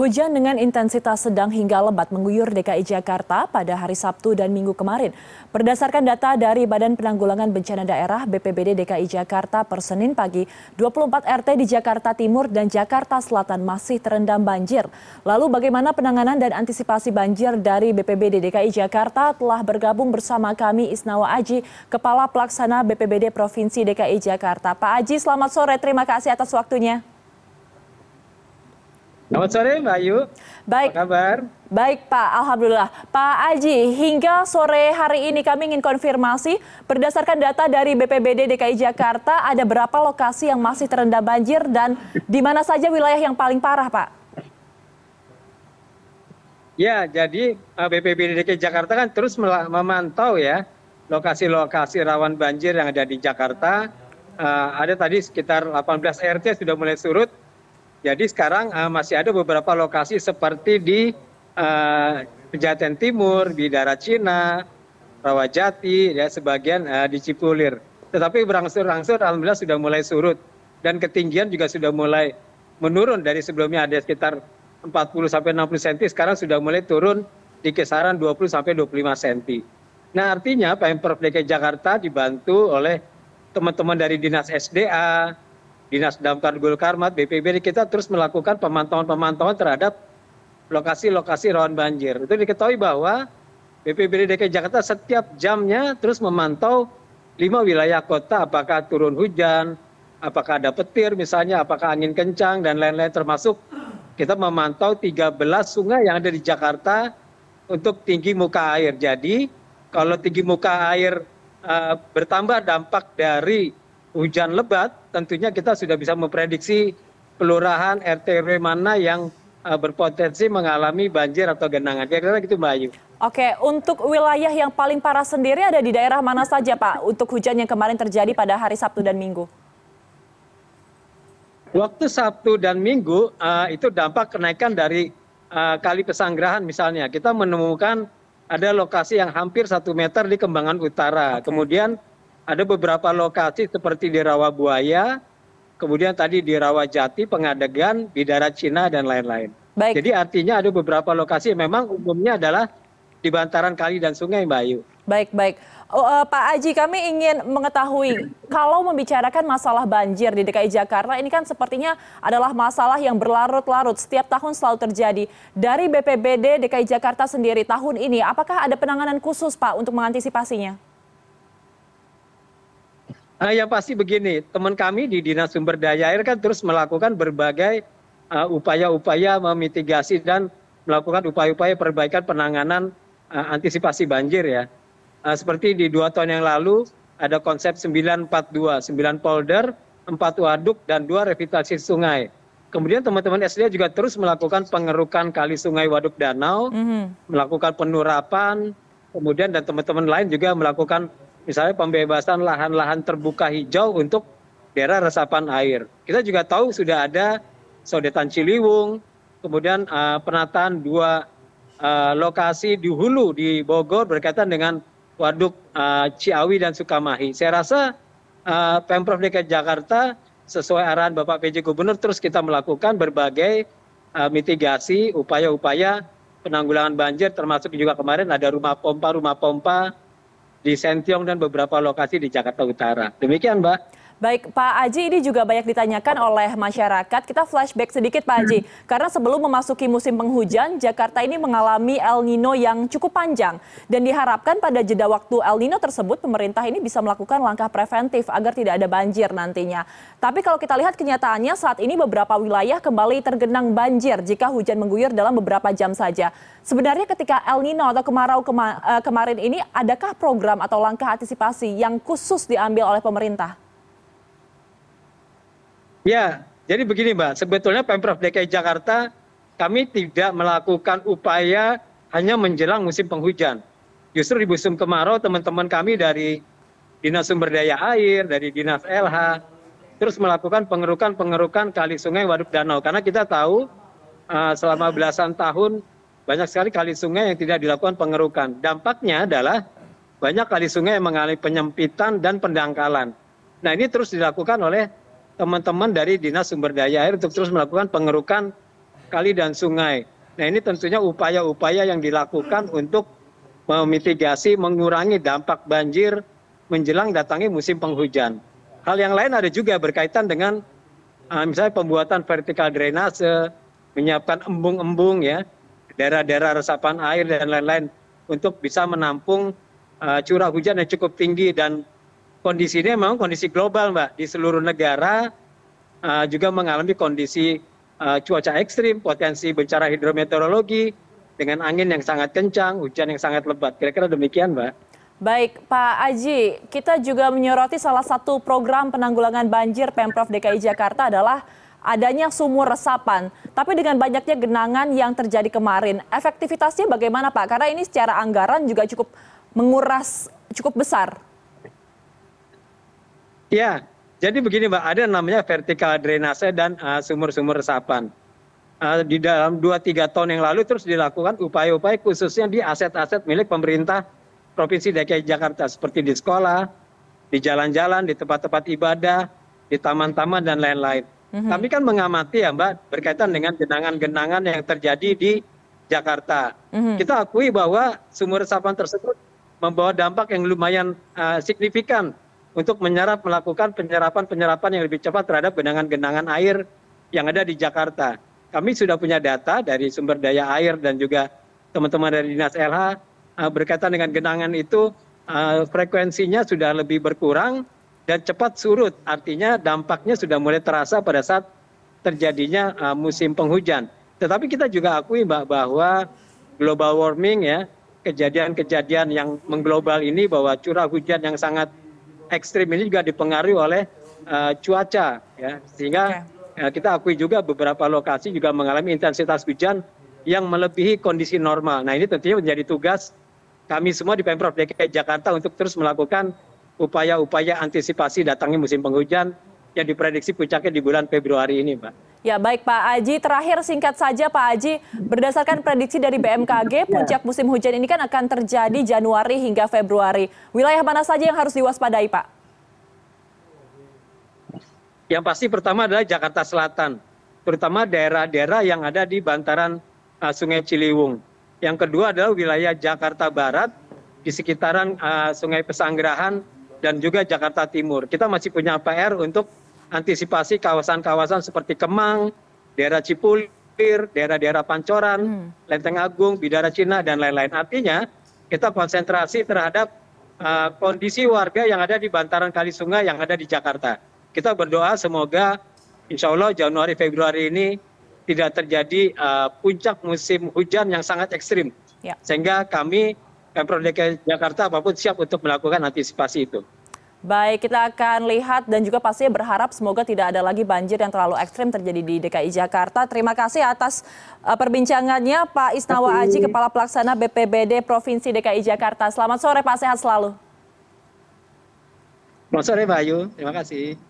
Hujan dengan intensitas sedang hingga lebat mengguyur DKI Jakarta pada hari Sabtu dan Minggu kemarin. Berdasarkan data dari Badan Penanggulangan Bencana Daerah BPBD DKI Jakarta per Senin pagi, 24 RT di Jakarta Timur dan Jakarta Selatan masih terendam banjir. Lalu bagaimana penanganan dan antisipasi banjir dari BPBD DKI Jakarta telah bergabung bersama kami Isnawa Aji, Kepala Pelaksana BPBD Provinsi DKI Jakarta. Pak Aji, selamat sore. Terima kasih atas waktunya. Selamat sore Mbak Ayu. Baik. Apa kabar? Baik Pak, Alhamdulillah. Pak Aji, hingga sore hari ini kami ingin konfirmasi berdasarkan data dari BPBD DKI Jakarta ada berapa lokasi yang masih terendam banjir dan di mana saja wilayah yang paling parah Pak? Ya, jadi eh, BPBD DKI Jakarta kan terus memantau ya lokasi-lokasi rawan banjir yang ada di Jakarta. Uh, ada tadi sekitar 18 RT sudah mulai surut jadi sekarang uh, masih ada beberapa lokasi seperti di uh, Pejaten Timur, di darat Cina, Rawajati, ya sebagian uh, di Cipulir. Tetapi berangsur-angsur alhamdulillah sudah mulai surut dan ketinggian juga sudah mulai menurun dari sebelumnya ada sekitar 40 sampai 60 cm sekarang sudah mulai turun di kisaran 20 sampai 25 cm. Nah, artinya Pemprov DKI Jakarta dibantu oleh teman-teman dari Dinas SDA, dinas damkar gulkarmat bpbd kita terus melakukan pemantauan pemantauan terhadap lokasi lokasi rawan banjir. Itu diketahui bahwa bpbd dki jakarta setiap jamnya terus memantau lima wilayah kota. Apakah turun hujan apakah ada petir misalnya apakah angin kencang dan lain lain termasuk kita memantau 13 sungai yang ada di jakarta untuk tinggi muka air. Jadi kalau tinggi muka air uh, bertambah dampak dari hujan lebat tentunya kita sudah bisa memprediksi kelurahan rt rw mana yang eh, berpotensi mengalami banjir atau genangan kira kira gitu mbak ayu Oke, untuk wilayah yang paling parah sendiri ada di daerah mana saja Pak untuk hujan yang kemarin terjadi pada hari Sabtu dan Minggu? Waktu Sabtu dan Minggu uh, itu dampak kenaikan dari uh, kali pesanggerahan misalnya. Kita menemukan ada lokasi yang hampir satu meter di Kembangan Utara. Okay. Kemudian ada beberapa lokasi seperti di rawabuaya kemudian tadi di rawajati pengadegan bidara cina dan lain lain jadi artinya ada beberapa lokasi yang memang umumnya adalah di bantaran kali dan sungai mbak ayu. Baik baik. Uh, Pak Aji, kami ingin mengetahui kalau membicarakan masalah banjir di DKI Jakarta ini kan sepertinya adalah masalah yang berlarut-larut. Setiap tahun selalu terjadi. Dari BPBD DKI Jakarta sendiri tahun ini, apakah ada penanganan khusus Pak untuk mengantisipasinya? Ah, yang pasti begini. Teman kami di dinas sumber daya air kan terus melakukan berbagai ah, upaya upaya memitigasi dan melakukan upaya upaya perbaikan penanganan ah, antisipasi banjir ya. Seperti di dua tahun yang lalu ada konsep 942 9 polder 4 waduk dan dua revitalisasi sungai. Kemudian teman-teman SD juga terus melakukan pengerukan kali sungai waduk danau mm -hmm. melakukan penurapan kemudian dan teman-teman lain juga melakukan misalnya pembebasan lahan lahan terbuka hijau untuk daerah resapan air. Kita juga tahu sudah ada sodetan ciliwung kemudian eh, penataan dua eh, lokasi di hulu di bogor berkaitan dengan waduk eh, ciawi dan sukamahi. Saya rasa pemprov dki jakarta sesuai arahan bapak pj gubernur terus kita melakukan berbagai mitigasi upaya upaya penanggulangan banjir termasuk juga kemarin ada rumah pompa rumah pompa di Sentiong dan beberapa lokasi di Jakarta Utara. Demikian, Mbak. Baik, Pak Aji ini juga banyak ditanyakan oleh masyarakat. Kita flashback sedikit Pak Aji, karena sebelum memasuki musim penghujan, Jakarta ini mengalami El Nino yang cukup panjang. Dan diharapkan pada jeda waktu El Nino tersebut, pemerintah ini bisa melakukan langkah preventif agar tidak ada banjir nantinya. Tapi kalau kita lihat kenyataannya saat ini beberapa wilayah kembali tergenang banjir jika hujan mengguyur dalam beberapa jam saja. Sebenarnya ketika El Nino atau kemarau kema eh, kemarin ini, adakah program atau langkah antisipasi yang khusus diambil oleh pemerintah? Ya jadi begini mbak. Sebetulnya pemprov dki jakarta kami tidak melakukan upaya hanya menjelang musim penghujan. Justru di musim kemarau teman teman kami dari dinas sumber daya air dari dinas lh terus melakukan pengerukan pengerukan kali sungai waduk danau. Karena kita tahu uh, selama belasan tahun banyak sekali kali sungai yang tidak dilakukan pengerukan. Dampaknya adalah banyak kali sungai yang mengalami penyempitan dan pendangkalan. Nah ini terus dilakukan oleh teman teman dari dinas sumber daya air untuk terus melakukan pengerukan kali dan sungai. Nah ini tentunya upaya-upaya yang dilakukan untuk memitigasi, mengurangi dampak banjir menjelang datangnya musim penghujan. Hal yang lain ada juga berkaitan dengan uh, misalnya pembuatan vertikal drainase, menyiapkan embung-embung ya, daerah-daerah resapan air dan lain-lain untuk bisa menampung uh, curah hujan yang cukup tinggi dan kondisi ini memang kondisi global mbak di seluruh negara uh, juga mengalami kondisi uh, cuaca ekstrim, potensi bencana hidrometeorologi dengan angin yang sangat kencang, hujan yang sangat lebat. Kira-kira demikian mbak. Baik, Pak Aji, kita juga menyoroti salah satu program penanggulangan banjir Pemprov DKI Jakarta adalah adanya sumur resapan. Tapi dengan banyaknya genangan yang terjadi kemarin, efektivitasnya bagaimana Pak? Karena ini secara anggaran juga cukup menguras cukup besar. Ya, jadi begini Mbak, ada namanya vertikal drainase dan uh, sumur-sumur uh, resapan. Uh, di dalam 2-3 tahun yang lalu terus dilakukan upaya-upaya khususnya di aset-aset milik pemerintah provinsi dki jakarta seperti di sekolah di jalan jalan di tempat tempat ibadah di taman taman dan lain lain mhm. kami kan mengamati ya mbak berkaitan dengan genangan genangan yang terjadi di jakarta mhm. kita akui bahwa sumur resapan tersebut membawa dampak yang lumayan uh, signifikan untuk menyerap melakukan penyerapan penyerapan yang lebih cepat terhadap genangan genangan air yang ada di Jakarta. Kami sudah punya data dari sumber daya air dan juga teman-teman dari Dinas LH Eh, berkaitan dengan genangan itu eh, frekuensinya sudah lebih berkurang dan cepat surut artinya dampaknya sudah mulai terasa pada saat terjadinya eh, musim penghujan tetapi kita juga akui mbak bahwa global warming ya kejadian-kejadian yang mengglobal ini bahwa curah hujan yang sangat ekstrim ini juga dipengaruhi oleh uh, cuaca ya sehingga okay. uh, kita akui juga beberapa lokasi juga mengalami intensitas hujan yang melebihi kondisi normal. Nah ini tentunya menjadi tugas kami semua di pemprov dki jakarta untuk terus melakukan upaya upaya antisipasi datangnya musim penghujan yang diprediksi puncaknya di bulan Februari ini, Mbak. Ya baik Pak Aji, terakhir singkat saja Pak Aji, berdasarkan prediksi dari BMKG, ya. puncak musim hujan ini kan akan terjadi Januari hingga Februari. Wilayah mana saja yang harus diwaspadai Pak? Yang pasti pertama adalah Jakarta Selatan, terutama daerah-daerah yang ada di bantaran uh, Sungai Ciliwung yang kedua adalah wilayah Jakarta Barat di sekitaran uh, Sungai Pesanggerahan dan juga Jakarta Timur. Kita masih punya PR untuk antisipasi kawasan-kawasan seperti Kemang, daerah Cipulir, daerah-daerah Pancoran, hmm. Lenteng Agung, Bidara Cina dan lain-lain. Artinya kita konsentrasi terhadap uh, kondisi warga yang ada di bantaran kali sungai yang ada di Jakarta. Kita berdoa semoga insya Allah Januari Februari ini tidak terjadi uh, puncak musim hujan yang sangat ekstrim ya. sehingga kami pemprov dki jakarta apa pun siap untuk melakukan antisipasi itu. Baik, kita akan lihat dan juga pastinya berharap semoga tidak ada lagi banjir yang terlalu ekstrim terjadi di DKI Jakarta. Terima kasih atas uh, perbincangannya Pak Isnawa Aji, Kepala Pelaksana BPBD Provinsi DKI Jakarta. Selamat sore Pak, sehat selalu. Selamat sore Mbak Ayu, terima kasih.